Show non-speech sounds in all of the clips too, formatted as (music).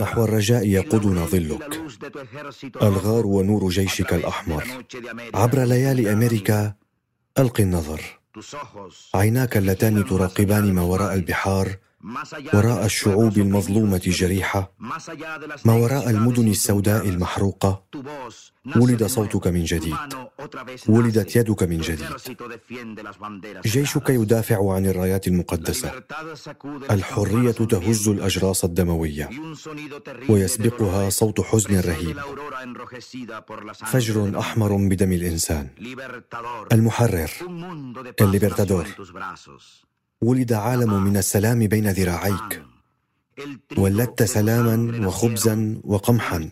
نحو الرجاء يقودنا ظلك. الغار ونور جيشك الأحمر. عبر ليالي أمريكا ألقي النظر. عيناك اللتان تراقبان ما وراء البحار. وراء الشعوب المظلومة الجريحة ما وراء المدن السوداء المحروقة ولد صوتك من جديد ولدت يدك من جديد. جيشك يدافع عن الرايات المقدسة. الحرية تهز الأجراس الدموية ويسبقها صوت حزن رهيب. فجر أحمر بدم الإنسان. المحرر. الليبرتادور. ولد عالم من السلام بين ذراعيك. ولدت سلاما وخبزا وقمحا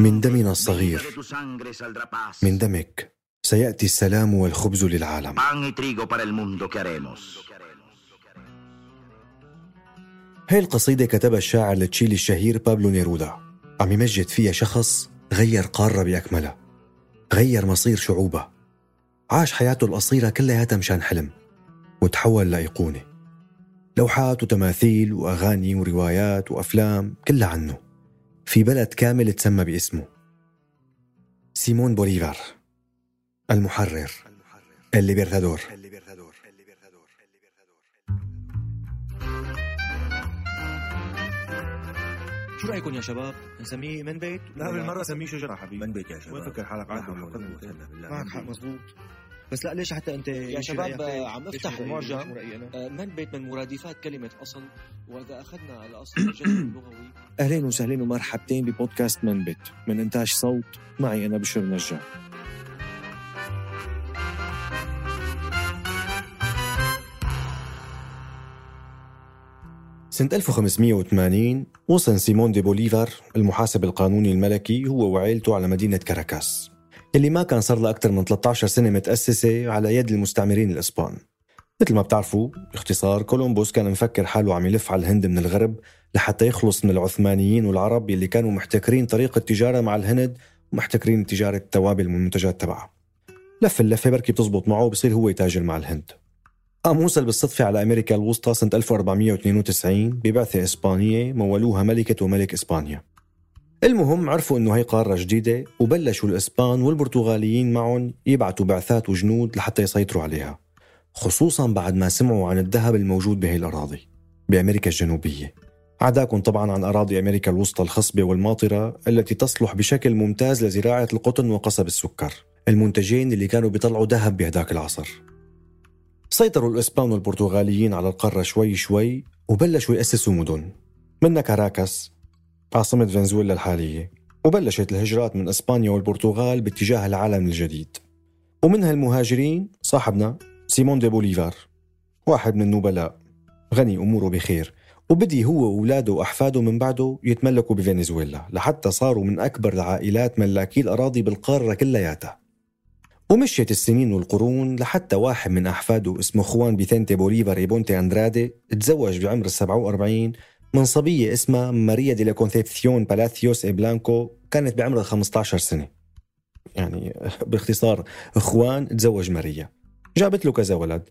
من دمنا الصغير. من دمك سيأتي السلام والخبز للعالم. هاي القصيدة كتبها الشاعر التشيلي الشهير بابلو نيرودا. عم يمجد فيها شخص غير قارة بأكملها غير مصير شعوبها عاش حياته القصيرة كلياتها مشان حلم. وتحول لأيقونة. لوحات وتماثيل وأغاني وروايات وأفلام كلها عنه. في بلد كامل تسمى باسمه. سيمون بوليفار المحرر الليبرتادور. شو رأيكم يا شباب؟ نسميه من بيت؟ لا بالمرة سميه شجرة حبيبي. من بيت يا شباب. وين فكر حالك مزبوط معك حق مزبوط بس لا ليش حتى أنت يا شباب عم أفتح المعجم آه، من بيت من مرادفات كلمة أصل؟ وإذا أخذنا الأصل (clears throat) الجذر اللغوي. أهلين وسهلين ومرحبتين ببودكاست من بيت. من إنتاج صوت معي أنا بشر نجار سنة 1580 وصل سيمون دي بوليفار المحاسب القانوني الملكي هو وعائلته على مدينة كاراكاس. اللي ما كان صار لها أكثر من 13 سنة متأسسة على يد المستعمرين الإسبان. مثل ما بتعرفوا باختصار كولومبوس كان مفكر حاله عم يلف على الهند من الغرب لحتى يخلص من العثمانيين والعرب اللي كانوا محتكرين طريقة التجارة مع الهند ومحتكرين تجارة التوابل والمنتجات تبعها. لف اللفة بركي بتزبط معه وبصير هو يتاجر مع الهند. قام وصل بالصدفة على أمريكا الوسطى سنة 1492 ببعثة إسبانية مولوها ملكة وملك إسبانيا. المهم عرفوا إنه هي قارة جديدة وبلشوا الإسبان والبرتغاليين معهم يبعثوا بعثات وجنود لحتى يسيطروا عليها خصوصا بعد ما سمعوا عن الذهب الموجود بهي الأراضي بأمريكا الجنوبية. عداكم طبعا عن أراضي أمريكا الوسطى الخصبة والماطرة التي تصلح بشكل ممتاز لزراعة القطن وقصب السكر المنتجين اللي كانوا بيطلعوا ذهب بهداك العصر. سيطروا الإسبان والبرتغاليين على القارة شوي شوي وبلشوا يأسسوا مدن منها كاراكاس عاصمة فنزويلا الحالية وبلشت الهجرات من إسبانيا والبرتغال باتجاه العالم الجديد. ومن هالمهاجرين صاحبنا سيمون دي بوليفار واحد من النبلاء. غني أموره بخير. وبدأ هو وأولاده وأحفاده من بعده يتملكوا بفنزويلا لحتى صاروا من أكبر العائلات ملاكي الأراضي بالقارة كلياتها. ومشيت السنين والقرون لحتى واحد من أحفاده اسمه خوان بيثنتي بوليفار إي بونتي أندرادي تزوج بعمر ال 47 من صبية اسمها ماريا دي لا كونسيبسيون بالاثيوس إي بلانكو كانت بعمرها 15 سنة. يعني باختصار خوان تزوج ماريا. جابت له كذا ولد.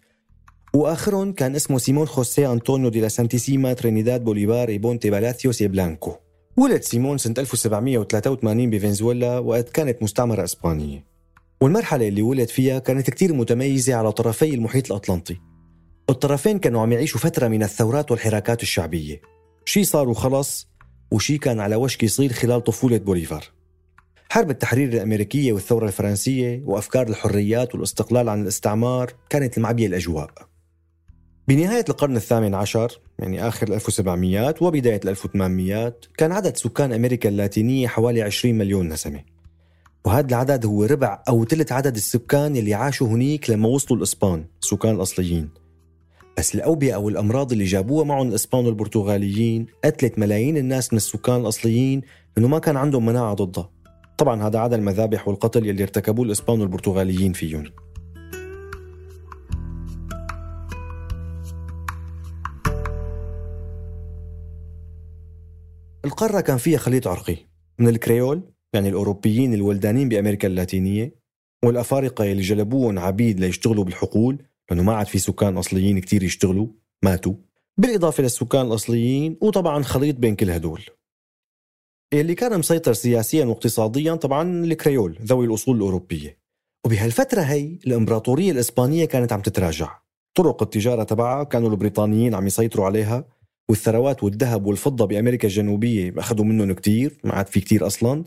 وآخرهم كان اسمه سيمون خوسيه أنطونيو دي لا سانتيسيما ترينيداد بوليفار إي بونتي بالاثيوس بلانكو. ولد سيمون سنة 1783 بفنزويلا وقت كانت مستعمرة إسبانية. والمرحلة اللي ولد فيها كانت كتير متميزة على طرفي المحيط الأطلنطي. الطرفين كانوا عم يعيشوا فترة من الثورات والحراكات الشعبية. شي صار وخلص وشي كان على وشك يصير خلال طفولة بوليفار. حرب التحرير الأمريكية والثورة الفرنسية وأفكار الحريات والاستقلال عن الاستعمار كانت معبية الأجواء. بنهاية القرن الثامن عشر يعني آخر 1700 وبداية 1800 كان عدد سكان أمريكا اللاتينية حوالي 20 مليون نسمة. وهذا العدد هو ربع أو ثلث عدد السكان اللي عاشوا هنيك لما وصلوا الإسبان السكان الأصليين. بس الأوبئة أو الأمراض اللي جابوها معهم الإسبان والبرتغاليين. قتلت ملايين الناس من السكان الأصليين إنه ما كان عندهم مناعة ضدها. طبعا هذا عدا المذابح والقتل يلي ارتكبوه الإسبان والبرتغاليين فيهم. القارة كان فيها خليط عرقي من الكريول يعني الأوروبيين الولدانين بأمريكا اللاتينية والأفارقة اللي جلبوهم عبيد ليشتغلوا بالحقول لأنه ما عاد في سكان أصليين كتير يشتغلوا ماتوا. بالإضافة للسكان الأصليين وطبعا خليط بين كل هدول. اللي كان مسيطر سياسيا واقتصاديا طبعا الكريول ذوي الأصول الأوروبية. وبهالفترة هي الإمبراطورية الإسبانية كانت عم تتراجع. طرق التجارة تبعها كانوا البريطانيين عم يسيطروا عليها والثروات والذهب والفضة بأمريكا الجنوبية أخذوا منهم كتير ما عاد في كتير أصلا.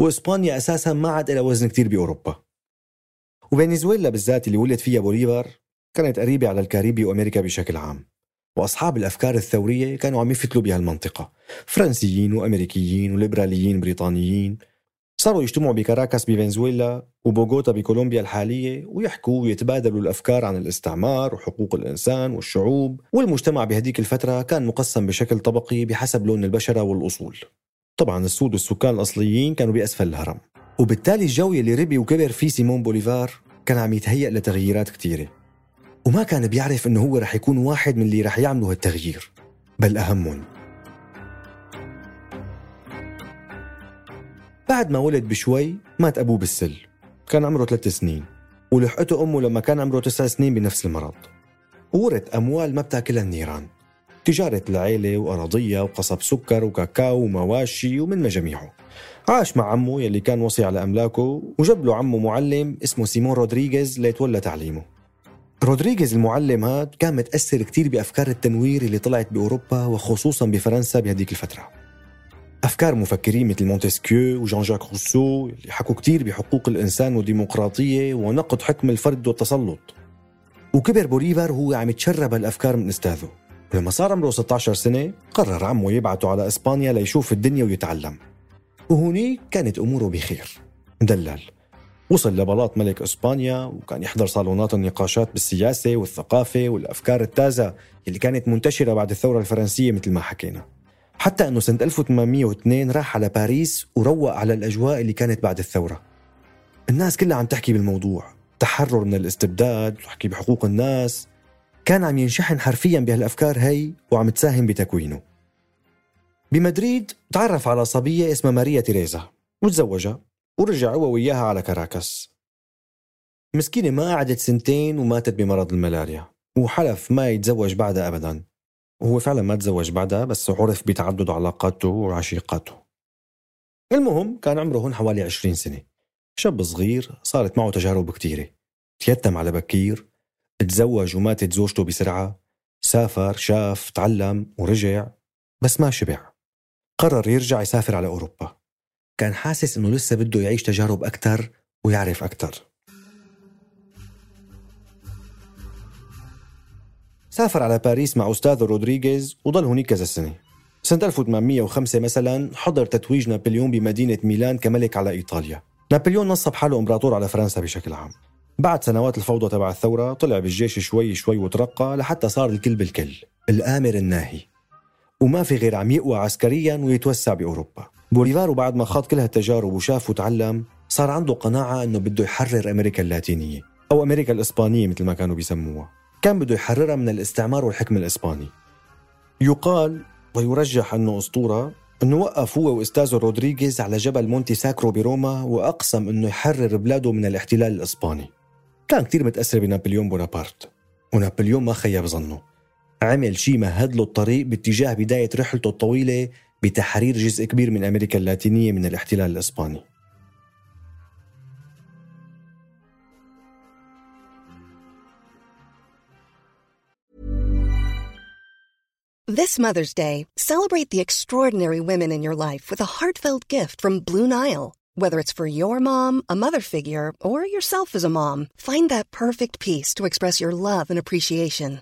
وإسبانيا أساسا ما عاد لها وزن كتير بأوروبا. وفنزويلا بالذات اللي ولد فيها بوليفار كانت قريبة على الكاريبي وأمريكا بشكل عام وأصحاب الأفكار الثورية كانوا عم يفتلوا بهالمنطقة فرنسيين وأمريكيين وليبراليين بريطانيين صاروا يجتمعوا بكاراكاس بفنزويلا وبوغوتا بكولومبيا الحالية ويحكوا ويتبادلوا الأفكار عن الاستعمار وحقوق الإنسان والشعوب والمجتمع بهديك الفترة كان مقسم بشكل طبقي بحسب لون البشرة والأصول. طبعا السود والسكان الأصليين كانوا بأسفل الهرم. وبالتالي الجو اللي ربي وكبر فيه سيمون بوليفار كان عم يتهيأ لتغييرات كثيرة وما كان بيعرف إنه هو رح يكون واحد من اللي رح يعملوا هالتغيير بل أهمهم. بعد ما ولد بشوي مات أبوه بالسل. كان عمره ثلاث سنين ولحقته أمه لما كان عمره تسع سنين بنفس المرض. وورث أموال ما بتاكلها النيران. تجارة العيلة وأراضي وقصب سكر وكاكاو ومواشي ومن مجاميعه. عاش مع عمه يلي كان وصي على أملاكه وجاب له عمه معلم اسمه سيمون رودريغيز ليتولى تعليمه. رودريغيز المعلم هاد كان متأثر كتير بأفكار التنوير اللي طلعت بأوروبا وخصوصا بفرنسا بهديك الفترة. أفكار مفكرين مثل مونتسكيو وجان جاك روسو اللي حكوا كتير بحقوق الإنسان والديمقراطية ونقد حكم الفرد والتسلط. وكبر بوليفار وهو عم يتشرب هالأفكار من أستاذه. ولما صار عمره 16 سنة قرر عمه يبعته على إسبانيا ليشوف الدنيا ويتعلم. وهونيك كانت أموره بخير. مدلل وصل لبلاط ملك إسبانيا وكان يحضر صالونات النقاشات بالسياسة والثقافة والأفكار التازة اللي كانت منتشرة بعد الثورة الفرنسية مثل ما حكينا. حتى إنه سنة 1802 راح على باريس وروق على الأجواء اللي كانت بعد الثورة. الناس كلها عم تحكي بالموضوع، تحرر من الاستبداد وحكي بحقوق الناس. كان عم ينشحن حرفيا بهالأفكار هي وعم تساهم بتكوينه. بمدريد تعرف على صبية اسمها ماريا تيريزا وتزوجها ورجع هو وياها على كاراكاس مسكينة ما قعدت سنتين وماتت بمرض الملاريا. وحلف ما يتزوج بعدها أبدا. وهو فعلا ما تزوج بعدها بس عرف بتعدد علاقاته وعشيقاته المهم كان عمره هون حوالي 20 سنة. شاب صغير صارت معه تجارب كتيرة. تيتم على بكير تزوج وماتت زوجته بسرعة. سافر شاف تعلم ورجع بس ما شبع. قرر يرجع يسافر على أوروبا. كان حاسس إنه لسه بده يعيش تجارب أكثر ويعرف أكثر سافر على باريس مع أستاذه رودريغيز وضل هناك كذا سنة. سنة 1805 مثلا حضر تتويج نابليون بمدينة ميلان كملك على إيطاليا. نابليون نصب حاله إمبراطور على فرنسا بشكل عام. بعد سنوات الفوضى تبع الثورة طلع بالجيش شوي شوي وترقى لحتى صار الكل بالكل الآمر الناهي. وما في غير عم يقوى عسكريا ويتوسع بأوروبا. بوليفارو بعد ما خاض كل هالتجارب وشاف وتعلم صار عنده قناعة أنه بده يحرر أمريكا اللاتينية أو أمريكا الإسبانية مثل ما كانوا بيسموها. كان بده يحررها من الاستعمار والحكم الإسباني. يقال ويرجح أنه أسطورة أنه وقف هو وأستاذه رودريغيز على جبل مونتي ساكرو بروما وأقسم أنه يحرر بلاده من الاحتلال الإسباني. كان كتير متأثر بنابليون بونابرت ونابليون ما خيب ظنه. عمل شيء مهد له الطريق باتجاه بداية رحلته الطويلة بتحرير جزء كبير من أمريكا اللاتينية من الاحتلال الإسباني This Mother's Day, celebrate the extraordinary women in your life with a heartfelt gift from Blue Nile. Whether it's for your mom, a mother figure, or yourself as a mom, find that perfect piece to express your love and appreciation.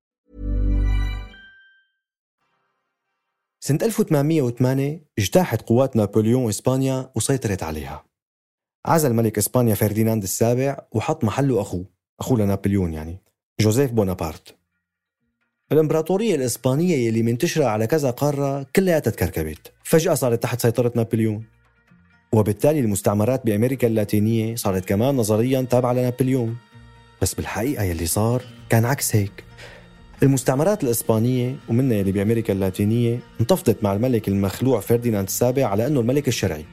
سنة 1808 اجتاحت قوات نابليون إسبانيا وسيطرت عليها. عزل ملك إسبانيا فرديناند السابع وحط محله أخوه أخوه لنابليون يعني جوزيف بونابرت الإمبراطورية الإسبانية يلي منتشرة على كذا قارة كلياتها تكركبت فجأة صارت تحت سيطرة نابليون. وبالتالي المستعمرات بأمريكا اللاتينية صارت كمان نظريا تابعة لنابليون. بس بالحقيقة يلي صار كان عكس هيك. المستعمرات الإسبانية ومنها يلي بأمريكا اللاتينية انتفضت مع الملك المخلوع فرديناند السابع على أنه الملك الشرعي.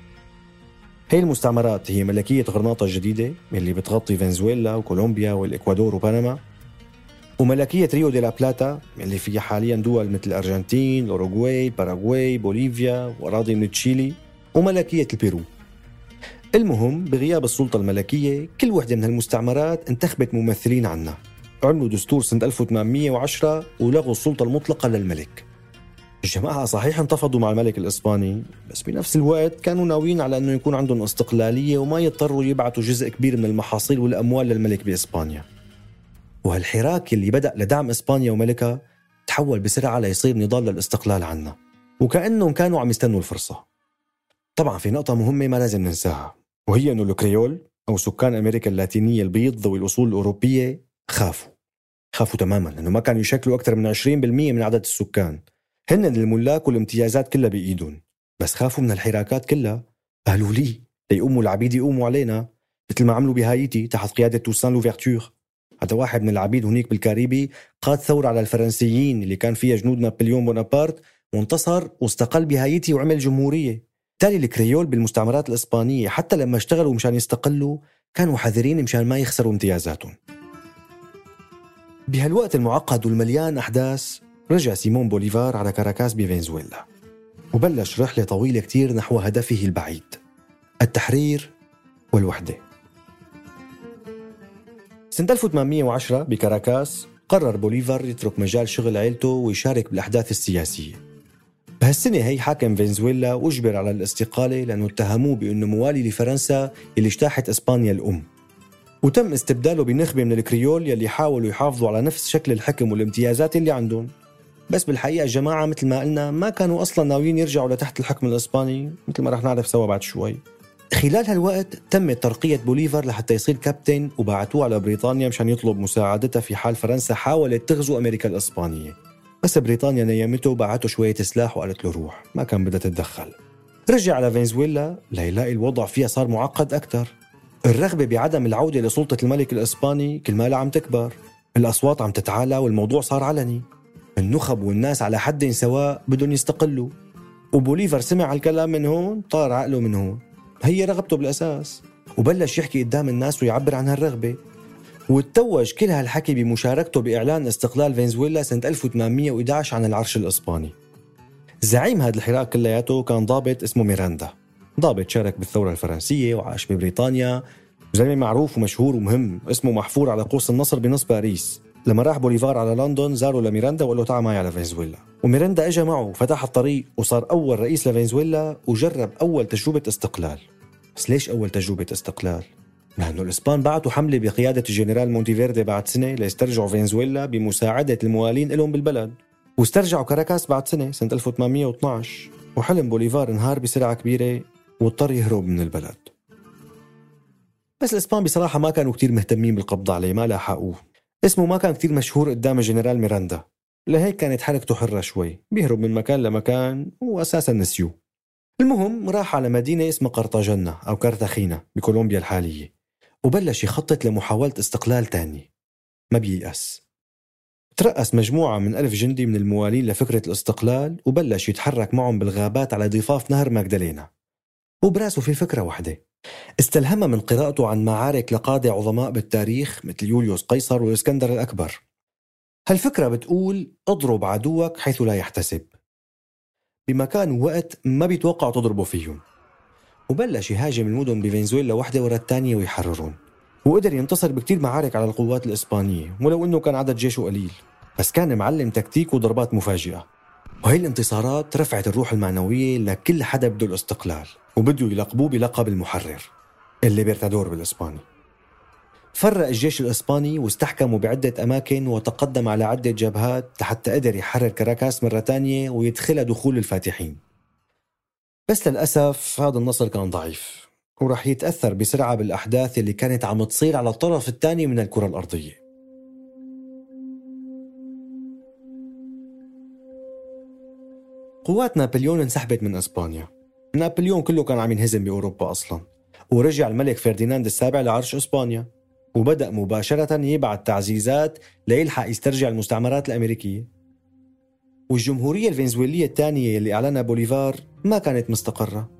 هي المستعمرات هي ملكية غرناطة الجديدة اللي بتغطي فنزويلا وكولومبيا والإكوادور وبنما وملكية ريو دي لا بلاتا اللي فيها حاليا دول مثل الأرجنتين، الأوروغواي، باراغواي، بوليفيا وأراضي من تشيلي وملكية البيرو. المهم بغياب السلطة الملكية كل وحدة من هالمستعمرات انتخبت ممثلين عنها عملوا دستور سنة 1810 ولغوا السلطة المطلقة للملك. الجماعة صحيح انتفضوا مع الملك الإسباني بس بنفس الوقت كانوا ناويين على أنه يكون عندهم استقلالية وما يضطروا يبعثوا جزء كبير من المحاصيل والأموال للملك بإسبانيا. وهالحراك اللي بدأ لدعم إسبانيا وملكها تحول بسرعة ليصير نضال للاستقلال عنا. وكأنهم كانوا عم يستنوا الفرصة. طبعا في نقطة مهمة ما لازم ننساها وهي أنه الكريول أو سكان أمريكا اللاتينية البيض ذوي الأصول الأوروبية خافوا. خافوا تماما لأنه ما كانوا يشكلوا أكثر من 20% من عدد السكان. هن الملاك والامتيازات كلها بإيدهم. بس خافوا من الحراكات كلها. قالوا لي ليقوموا العبيد يقوموا علينا. مثل ما عملوا بهايتي تحت قيادة توسان لوفرتور هذا واحد من العبيد هنيك بالكاريبي قاد ثورة على الفرنسيين اللي كان فيها جنود نابليون بونابرت. وانتصر واستقل بهايتي وعمل جمهورية. بالتالي الكريول بالمستعمرات الإسبانية حتى لما اشتغلوا مشان يستقلوا كانوا حذرين مشان ما يخسروا امتيازاتهم. بهالوقت المعقد والمليان أحداث رجع سيمون بوليفار على كاراكاس بفنزويلا وبلش رحلة طويلة كتير نحو هدفه البعيد التحرير والوحدة. سنة 1810 بكاراكاس قرر بوليفار يترك مجال شغل عيلته ويشارك بالأحداث السياسية. بهالسنة هي حاكم فنزويلا أجبر على الاستقالة لأنه اتهموه بأنه موالي لفرنسا اللي اجتاحت إسبانيا الأم. وتم استبداله بنخبة من الكريول يلي حاولوا يحافظوا على نفس شكل الحكم والامتيازات اللي عندهم. بس بالحقيقة الجماعة مثل ما قلنا ما كانوا أصلا ناويين يرجعوا لتحت الحكم الإسباني مثل ما رح نعرف سوا بعد شوي. خلال هالوقت تم ترقية بوليفر لحتى يصير كابتن وبعتوه على بريطانيا مشان يطلب مساعدتها في حال فرنسا حاولت تغزو أمريكا الإسبانية. بس بريطانيا نيمته وبعته شوية سلاح وقالت له روح ما كان بدها تتدخل. رجع على فنزويلا ليلاقي الوضع فيها صار معقد أكثر الرغبة بعدم العودة لسلطة الملك الإسباني كل ما عم تكبر. الأصوات عم تتعالى والموضوع صار علني. النخب والناس على حد سواء بدهم يستقلوا. وبوليفر سمع الكلام من هون طار عقله من هون. هي رغبته بالأساس. وبلش يحكي قدام الناس ويعبر عن هالرغبة. وتوج كل هالحكي بمشاركته بإعلان استقلال فنزويلا سنة 1811 عن العرش الإسباني. زعيم هذا الحراك كلياته كان ضابط اسمه ميراندا. ضابط شارك بالثورة الفرنسية وعاش ببريطانيا. زلمة معروف ومشهور ومهم اسمه محفور على قوس النصر بنص باريس. لما راح بوليفار على لندن زاره لميراندا وقال له تعال معي على فنزويلا. وميراندا اجى معه وفتح الطريق وصار أول رئيس لفنزويلا وجرب أول تجربة استقلال. بس ليش أول تجربة استقلال؟ لأنه الإسبان بعتوا حملة بقيادة الجنرال مونتيفيردي بعد سنة ليسترجعوا فنزويلا بمساعدة الموالين لهم بالبلد. واسترجعوا كاراكاس بعد سنة سنة 1812 وحلم بوليفار انهار بسرعة كبيرة واضطر يهرب من البلد. بس الإسبان بصراحة ما كانوا كتير مهتمين بالقبض عليه ما لاحقوه. اسمه ما كان كتير مشهور قدام الجنرال ميراندا. لهيك كانت حركته حرة شوي. بيهرب من مكان لمكان وأساسا نسيوه المهم راح على مدينة اسمها قرطاجنة أو كارتاخينا بكولومبيا الحالية وبلش يخطط لمحاولة استقلال تاني. ما بييأس. ترأس مجموعة من ألف جندي من الموالين لفكرة الاستقلال وبلش يتحرك معهم بالغابات على ضفاف نهر ماجدالينا وبراسه في فكرة واحدة. استلهمها من قراءته عن معارك لقادة عظماء بالتاريخ مثل يوليوس قيصر والإسكندر الأكبر. هالفكرة بتقول اضرب عدوك حيث لا يحتسب. بمكان ووقت ما بيتوقع تضربه فيهم. وبلش يهاجم المدن بفنزويلا واحدة ورا الثانية ويحررون وقدر ينتصر بكتير معارك على القوات الإسبانية ولو أنه كان عدد جيشه قليل. بس كان معلم تكتيك وضربات مفاجئة. وهي الانتصارات رفعت الروح المعنوية لكل حدا بده الاستقلال وبده يلقبوه بلقب المحرر الليبرتادور بالإسباني. فرق الجيش الإسباني واستحكموا بعدة أماكن وتقدم على عدة جبهات لحتى قدر يحرر كاراكاس مرة تانية ويدخلها دخول الفاتحين. بس للأسف هذا النصر كان ضعيف ورح يتأثر بسرعة بالأحداث اللي كانت عم تصير على الطرف الثاني من الكرة الأرضية. قوات نابليون انسحبت من إسبانيا. نابليون كله كان عم ينهزم بأوروبا أصلا. ورجع الملك فرديناند السابع لعرش إسبانيا. وبدأ مباشرة يبعث تعزيزات ليلحق يسترجع المستعمرات الأمريكية. والجمهورية الفنزويلية الثانية اللي أعلنها بوليفار ما كانت مستقرة.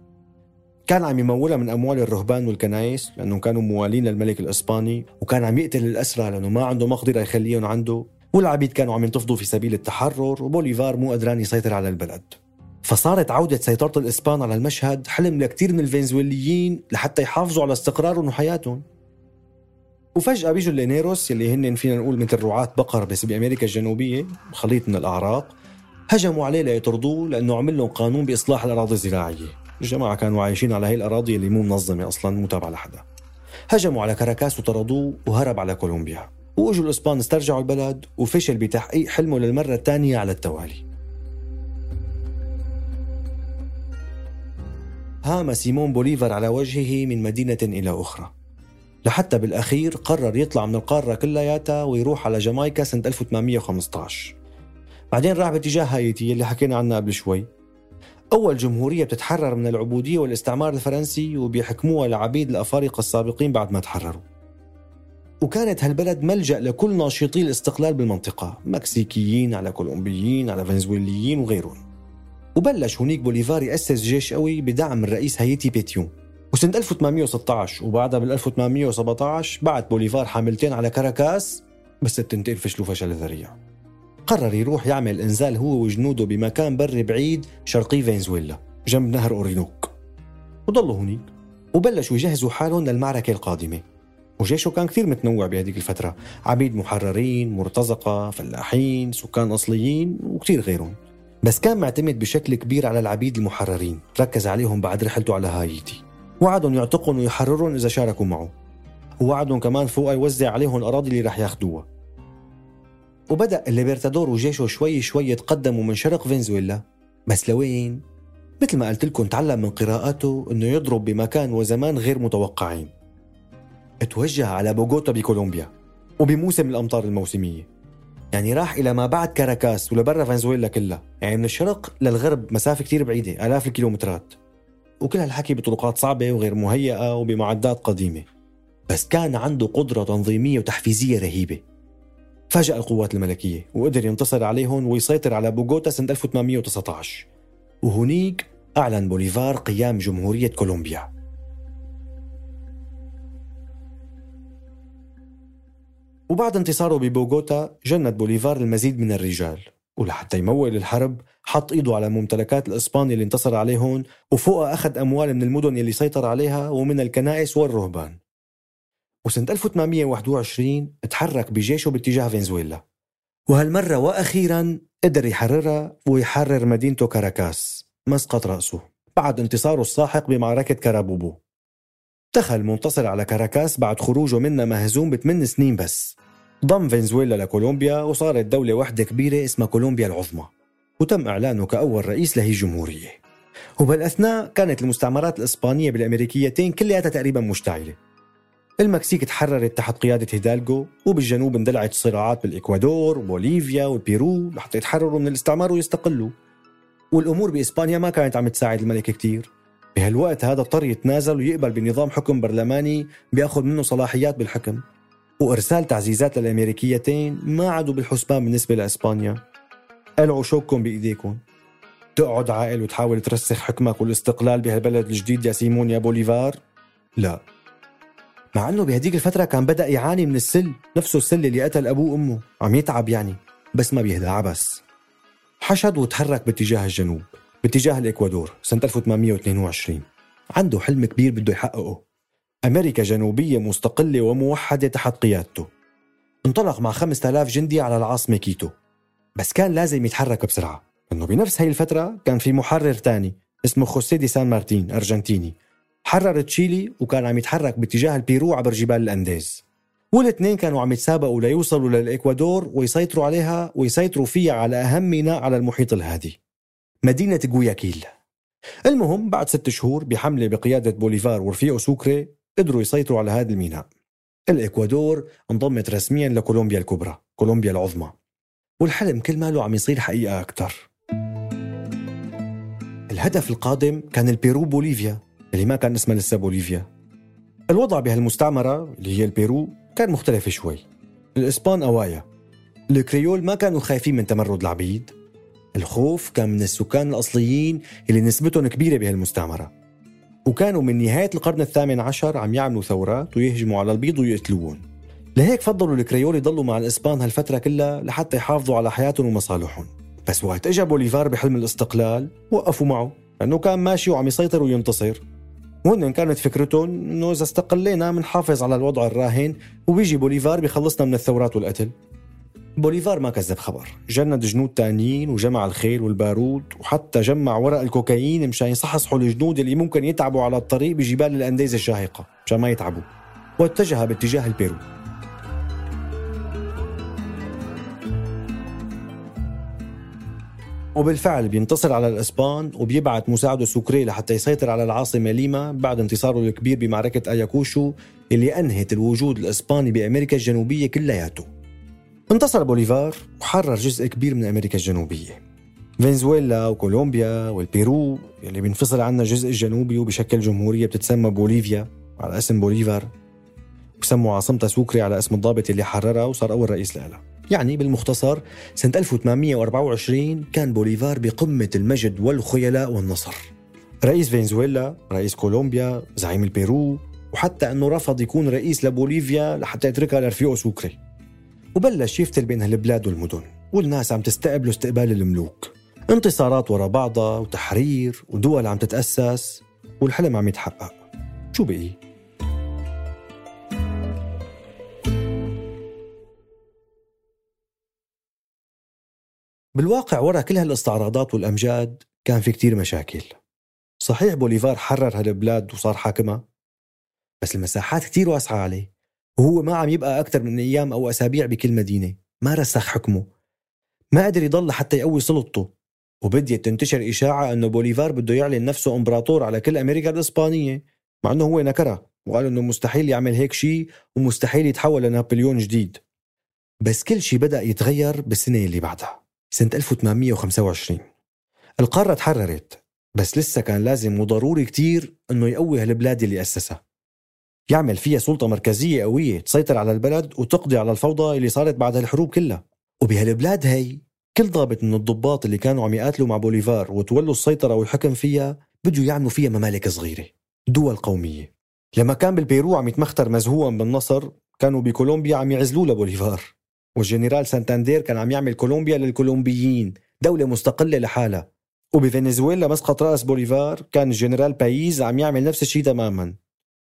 كان عم يمولها من أموال الرهبان والكنايس لأنهم كانوا موالين للملك الإسباني وكان عم يقتل الأسرى لأنه ما عنده مقدرة يخليهم عنده. والعبيد كانوا عم ينتفضوا في سبيل التحرر وبوليفار مو قدران يسيطر على البلد. فصارت عودة سيطرة الإسبان على المشهد حلم لكثير من الفنزويليين لحتى يحافظوا على استقرارهم وحياتهم وفجأة بيجوا اللينيروس اللي هن فينا نقول مثل رعاة بقر بس بأمريكا الجنوبية خليط من الأعراق هجموا عليه ليطردوه لأنه عمل لهم قانون بإصلاح الأراضي الزراعية. الجماعة كانوا عايشين على هي الأراضي اللي مو منظمة أصلا مو تابعة لحدا. هجموا على كاراكاس وطردوه وهرب على كولومبيا. واجوا الأسبان استرجعوا البلد وفشل بتحقيق حلمه للمرة الثانية على التوالي. هام سيمون بوليفار على وجهه من مدينة إلى أخرى. لحتى بالأخير قرر يطلع من القارة كلياتها ويروح على جامايكا سنة 1815 بعدين راح باتجاه هايتي اللي حكينا عنها قبل شوي. أول جمهورية بتتحرر من العبودية والاستعمار الفرنسي وبيحكموها العبيد الأفارقة السابقين بعد ما تحرروا. وكانت هالبلد ملجأ لكل ناشطي الاستقلال بالمنطقة مكسيكيين على كولومبيين على فنزويليين وغيرهم. وبلش هونيك بوليفار يأسس جيش قوي بدعم الرئيس هايتي بيتيون. وسنة 1816 وبعدها بال 1817 بعت بوليفار حملتين على كاراكاس بس التنتين فشلوا فشل ذريع. قرر يروح يعمل إنزال هو وجنوده بمكان بري بعيد شرقي فنزويلا جنب نهر أورينوكو. وضلوا هونيك وبلشوا يجهزوا حالهم للمعركة القادمة. وجيشه كان كثير متنوع بهذيك الفترة. عبيد محررين مرتزقة فلاحين سكان أصليين وكثير غيرهم. بس كان معتمد بشكل كبير على العبيد المحررين. ركز عليهم بعد رحلته على هايتي. وعدهم يعتقهم ويحررهم إذا شاركوا معه. ووعدهم كمان فوق يوزع عليهم الأراضي اللي رح ياخدوها. وبدأ الليبرتادور وجيشه شوي شوي يتقدموا من شرق فنزويلا. بس لوين؟ مثل ما قلت لكم تعلم من قراءاته إنه يضرب بمكان وزمان غير متوقعين. توجه على بوغوتا بكولومبيا وبموسم الأمطار الموسمية. يعني راح إلى ما بعد كاراكاس ولبرا فنزويلا كلها. يعني من الشرق للغرب مسافة كتير بعيدة آلاف الكيلومترات. وكل هالحكي بطرقات صعبة وغير مهيئة وبمعدات قديمة. بس كان عنده قدرة تنظيمية وتحفيزية رهيبة. فاجأ القوات الملكية وقدر ينتصر عليهم ويسيطر على بوغوتا سنة 1819 وهنيك أعلن بوليفار قيام جمهورية كولومبيا. وبعد انتصاره ببوغوتا جند بوليفار المزيد من الرجال. ولحتى يمول الحرب حط إيده على ممتلكات الإسبان اللي انتصر عليهم وفوقها أخذ أموال من المدن اللي سيطر عليها ومن الكنائس والرهبان. وسنة 1821 تحرك بجيشه باتجاه فنزويلا. وهالمرة وأخيرا قدر يحررها ويحرر مدينته كاراكاس. مسقط رأسه. بعد انتصاره الساحق بمعركة كارابوبو. دخل منتصر على كاراكاس بعد خروجه منها مهزوم بثمان سنين بس. ضم فنزويلا لكولومبيا وصارت دولة واحدة كبيرة اسمها كولومبيا العظمى وتم إعلانه كأول رئيس لهي الجمهورية. وبالأثناء كانت المستعمرات الإسبانية بالأمريكيتين كلها تقريبا مشتعلة. المكسيك تحررت تحت قيادة هيدالجو وبالجنوب اندلعت الصراعات بالإكوادور وبوليفيا والبيرو لحتى يتحرروا من الاستعمار ويستقلوا. والأمور بإسبانيا ما كانت عم تساعد الملك كتير. بهالوقت هذا اضطر يتنازل ويقبل بنظام حكم برلماني بيأخذ منه صلاحيات بالحكم. وإرسال تعزيزات للأمريكيتين ما عادوا بالحسبان بالنسبة لإسبانيا. قلعوا شوككم بإيديكم. تقعد عاقل وتحاول ترسخ حكمك والاستقلال بهالبلد الجديد يا سيمون يا بوليفار؟ لا. مع إنه بهديك الفترة كان بدأ يعاني من السل نفسه السل اللي قتل أبوه وأمه. عم يتعب يعني بس ما بيهدى عبس. حشد وتحرك باتجاه الجنوب باتجاه الإكوادور سنة 1822 عنده حلم كبير بده يحققه. أمريكا جنوبية مستقلة وموحدة تحت قيادته انطلق مع 5000 جندي على العاصمة كيتو. بس كان لازم يتحرك بسرعة. لأنه بنفس هاي الفترة كان في محرر تاني اسمه خوسيه دي سان مارتين أرجنتيني. حرر تشيلي وكان عم يتحرك باتجاه البيرو عبر جبال الأنديز. والاثنين كانوا عم يتسابقوا ليوصلوا للإكوادور ويسيطروا عليها ويسيطروا فيها على أهم ميناء على المحيط الهادي. مدينة غوياكيل المهم بعد ست شهور بحملة بقيادة بوليفار ورفيقه سوكري قدروا يسيطروا على هذا الميناء. الإكوادور انضمت رسميا لكولومبيا الكبرى كولومبيا العظمى. والحلم كل ماله عم يصير حقيقة أكثر الهدف القادم كان البيرو بوليفيا اللي ما كان اسمها لسه بوليفيا. الوضع بهالمستعمرة اللي هي البيرو كان مختلف شوي. الإسبان قوايا. الكريول ما كانوا خايفين من تمرد العبيد. الخوف كان من السكان الأصليين اللي نسبتهم كبيرة بهالمستعمرة. وكانوا من نهاية القرن الثامن عشر عم يعملوا ثورات ويهجموا على البيض ويقتلوهم لهيك فضلوا الكريول يضلوا مع الإسبان هالفترة كلها لحتى يحافظوا على حياتهم ومصالحهم. بس وقت اجى بوليفار بحلم الاستقلال وقفوا معه لأنه كان ماشي وعم يسيطر وينتصر. وهن كانت فكرتهم إنه إذا استقلينا بنحافظ على الوضع الراهن وبيجي بوليفار بيخلصنا من الثورات والقتل. بوليفار ما كذب خبر. جند جنود تانيين وجمع الخيل والبارود وحتى جمع ورق الكوكايين مشان يصحصحوا الجنود اللي ممكن يتعبوا على الطريق بجبال الانديز الشاهقة مشان ما يتعبوا. واتجه باتجاه البيرو. وبالفعل بينتصر على الإسبان وبيبعت مساعده سوكري لحتى يسيطر على العاصمة ليما بعد انتصاره الكبير بمعركة أياكوشو اللي أنهت الوجود الإسباني بأمريكا الجنوبية كلياته. انتصر بوليفار وحرر جزء كبير من أمريكا الجنوبية. فنزويلا وكولومبيا والبيرو اللي بينفصل عنها الجزء الجنوبي وبشكل جمهورية بتتسمى بوليفيا على اسم بوليفار وسموا عاصمتها سوكري على اسم الضابط اللي حررها وصار أول رئيس لها. يعني بالمختصر سنة 1824 كان بوليفار بقمة المجد والخيلاء والنصر رئيس فنزويلا رئيس كولومبيا زعيم البيرو وحتى أنه رفض يكون رئيس لبوليفيا لحتى يتركها لرفيقه سوكري وبلش يفتل بين هالبلاد والمدن والناس عم تستقبله استقبال الملوك. انتصارات ورا بعضها وتحرير ودول عم تتأسس والحلم عم يتحقق. شو بقي؟ بالواقع ورا كل هالاستعراضات والأمجاد كان في كتير مشاكل. صحيح بوليفار حرر هالبلاد وصار حاكمها؟ بس المساحات كتير واسعة عليه. وهو ما عم يبقى أكثر من أيام أو أسابيع بكل مدينة. ما رسخ حكمه. ما قدر يضل حتى يقوي سلطته. وبديت تنتشر إشاعة أنه بوليفار بده يعلن نفسه إمبراطور على كل أمريكا الإسبانية مع أنه هو نكرها وقال أنه مستحيل يعمل هيك شيء ومستحيل يتحول لنابليون جديد. بس كل شيء بدأ يتغير بالسنة اللي بعدها سنة 1825 القارة تحررت بس لسه كان لازم وضروري كتير إنه يقوي هالبلاد اللي أسسها. يعمل فيها سلطة مركزية قوية تسيطر على البلد وتقضي على الفوضى اللي صارت بعد الحروب كلها. وبهالبلاد هي كل ضابط من الضباط اللي كانوا عم يقاتلوا مع بوليفار وتولوا السيطرة والحكم فيها بدوا يعملوا فيها ممالك صغيرة دول قومية. لما كان بالبيرو عم يتمختر مزهوا بالنصر كانوا بكولومبيا عم يعزلوه لبوليفار. والجنرال سانتاندير كان عم يعمل كولومبيا للكولومبيين دولة مستقلة لحالها. وبفنزويلا مسقط رأس بوليفار كان الجنرال بايز عم يعمل نفس الشيء تماما.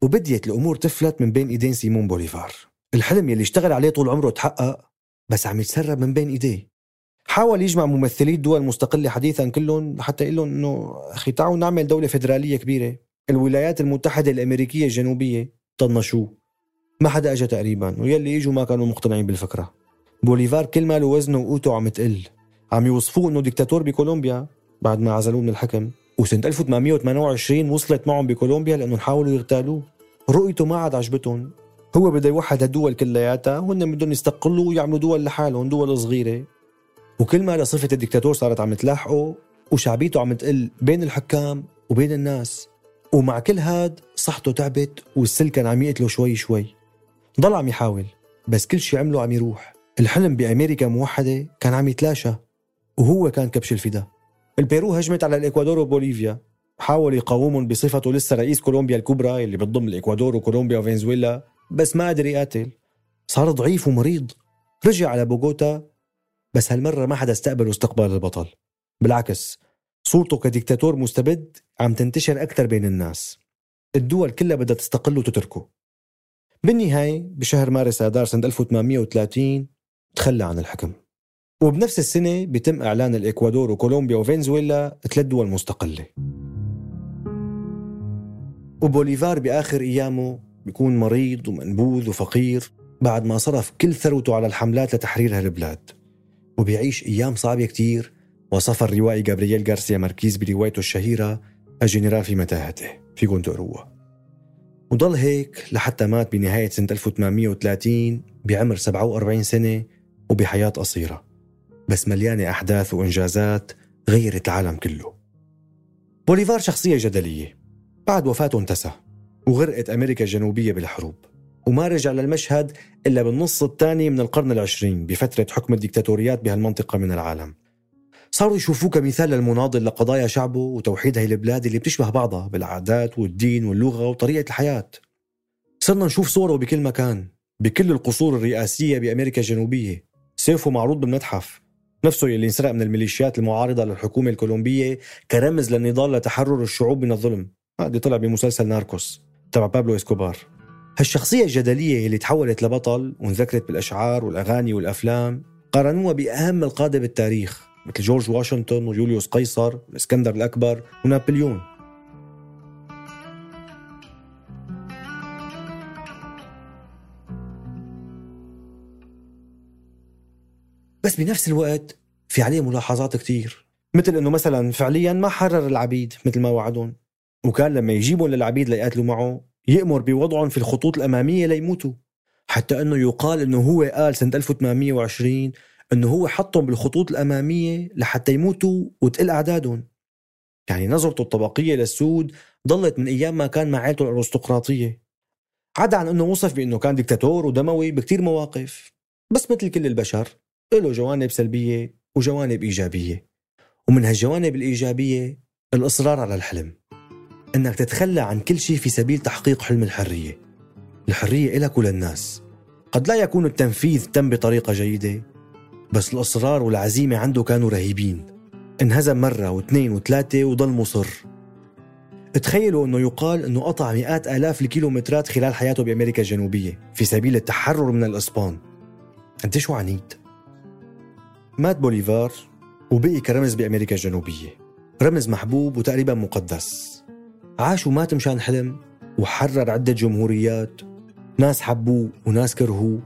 وبديت الأمور تفلت من بين إيدين سيمون بوليفار. الحلم يلي اشتغل عليه طول عمره تحقق بس عم يتسرب من بين إيديه. حاول يجمع ممثلي الدول المستقلة حديثا كلهم حتى يقول لهم إنه أخي تعالوا نعمل دولة فيدرالية كبيرة. الولايات المتحدة الأمريكية الجنوبية طنشوه. ما حدا اجى تقريبا ويلي إجوا ما كانوا مقتنعين بالفكرة. بوليفار كل ماله وزنه وقوته عم تقل. عم يوصفوه إنه ديكتاتور بكولومبيا بعد ما عزلوه من الحكم. وسنة 1828 وصلت معهم بكولومبيا لأنه حاولوا يغتالوه. رؤيته ما عاد عجبتهم. هو بده يوحد هالدول كلياتها وهن بدهم يستقلوا ويعملوا دول لحالهم دول صغيرة. وكل ما صفة الدكتاتور صارت عم تلاحقه وشعبيته عم تقل بين الحكام وبين الناس. ومع كل هاد صحته تعبت والسل كان عم يقتله شوي شوي. ضل عم يحاول بس كل شي عمله عم يروح. الحلم بأمريكا موحدة كان عم يتلاشى وهو كان كبش الفدا. البيرو هجمت على الإكوادور وبوليفيا. حاول يقاومهم بصفته لسه رئيس كولومبيا الكبرى اللي بتضم الإكوادور وكولومبيا وفنزويلا بس ما قدر يقاتل. صار ضعيف ومريض. رجع على بوغوتا بس هالمرة ما حدا استقبله استقبال البطل. بالعكس صورته كديكتاتور مستبد عم تنتشر أكثر بين الناس. الدول كلها بدها تستقل وتتركه. بالنهاية بشهر مارس آذار سنة 1830 تخلى عن الحكم. وبنفس السنة بيتم إعلان الإكوادور وكولومبيا وفنزويلا ثلاث دول مستقلة. وبوليفار بآخر أيامه بيكون مريض ومنبوذ وفقير بعد ما صرف كل ثروته على الحملات لتحرير هالبلاد وبيعيش أيام صعبة كتير وصف الروائي جابرييل غارسيا ماركيز بروايته الشهيرة الجنرال في متاهته فيكم تقروها وضل هيك لحتى مات بنهاية سنة 1830 بعمر 47 سنة وبحياة قصيرة. بس مليانة أحداث وإنجازات غيرت العالم كله. بوليفار شخصية جدلية. بعد وفاته انتسى وغرقت أمريكا الجنوبية بالحروب وما رجع للمشهد إلا بالنص الثاني من القرن العشرين بفترة حكم الدكتاتوريات بهالمنطقة من العالم. صاروا يشوفوه كمثال للمناضل لقضايا شعبه وتوحيد هاي البلاد اللي بتشبه بعضها بالعادات والدين واللغة وطريقة الحياة. صرنا نشوف صوره بكل مكان بكل القصور الرئاسية بأمريكا الجنوبية. سيفه معروض بالمتحف. نفسه يلي انسرق من الميليشيات المعارضة للحكومة الكولومبية كرمز للنضال لتحرر الشعوب من الظلم. هذا طلع بمسلسل ناركوس تبع بابلو إسكوبار. هالشخصية الجدلية اللي تحولت لبطل وانذكرت بالأشعار والأغاني والأفلام قارنوها بأهم القادة بالتاريخ مثل جورج واشنطن ويوليوس قيصر والاسكندر الأكبر ونابليون. بس بنفس الوقت في عليه ملاحظات كتير. مثل إنه مثلا فعليا ما حرر العبيد مثل ما وعدهم وكان لما يجيبهم للعبيد ليقاتلوا معه يأمر بوضعهم في الخطوط الأمامية ليموتوا. حتى أنه يقال أنه هو قال سنة 1820 أنه هو حطهم بالخطوط الأمامية لحتى يموتوا وتقل أعدادهم. يعني نظرته الطبقية للسود ضلت من أيام ما كان مع عائلته الأرستقراطية. عدا عن أنه وصف بأنه كان دكتاتور ودموي بكتير مواقف بس مثل كل البشر له جوانب سلبية وجوانب إيجابية ومن هالجوانب الإيجابية الإصرار على الحلم إنك تتخلى عن كل شيء في سبيل تحقيق حلم الحرية. الحرية إلك وللناس. قد لا يكون التنفيذ تم بطريقة جيدة بس الإصرار والعزيمة عنده كانوا رهيبين. انهزم مرة واثنين وثلاثة وضل مصر. تخيلوا إنه يقال إنه قطع مئات آلاف الكيلومترات خلال حياته بأمريكا الجنوبية في سبيل التحرر من الإسبان. انت شو عنيد؟ مات بوليفار وبقي كرمز بأمريكا الجنوبية. رمز محبوب وتقريبا مقدس. عاش ومات مشان حلم وحرر عدة جمهوريات. ناس حبوه وناس كرهوه.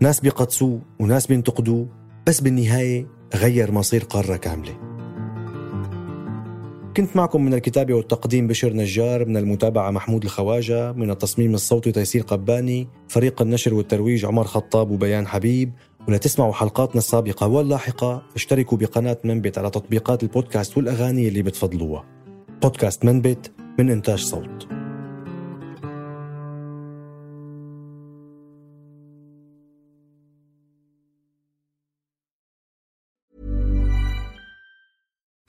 ناس بيقدسوه وناس بينتقدوه. بس بالنهاية غير مصير قارة كاملة. كنت معكم من الكتابة والتقديم بشر نجار من المتابعة محمود الخواجة من التصميم الصوتي تيسير قباني فريق النشر والترويج عمر خطاب وبيان حبيب. ولتسمعوا حلقاتنا السابقة واللاحقة اشتركوا بقناة منبت على تطبيقات البودكاست والأغاني اللي بتفضلوها. بودكاست منبت من إنتاج صوت.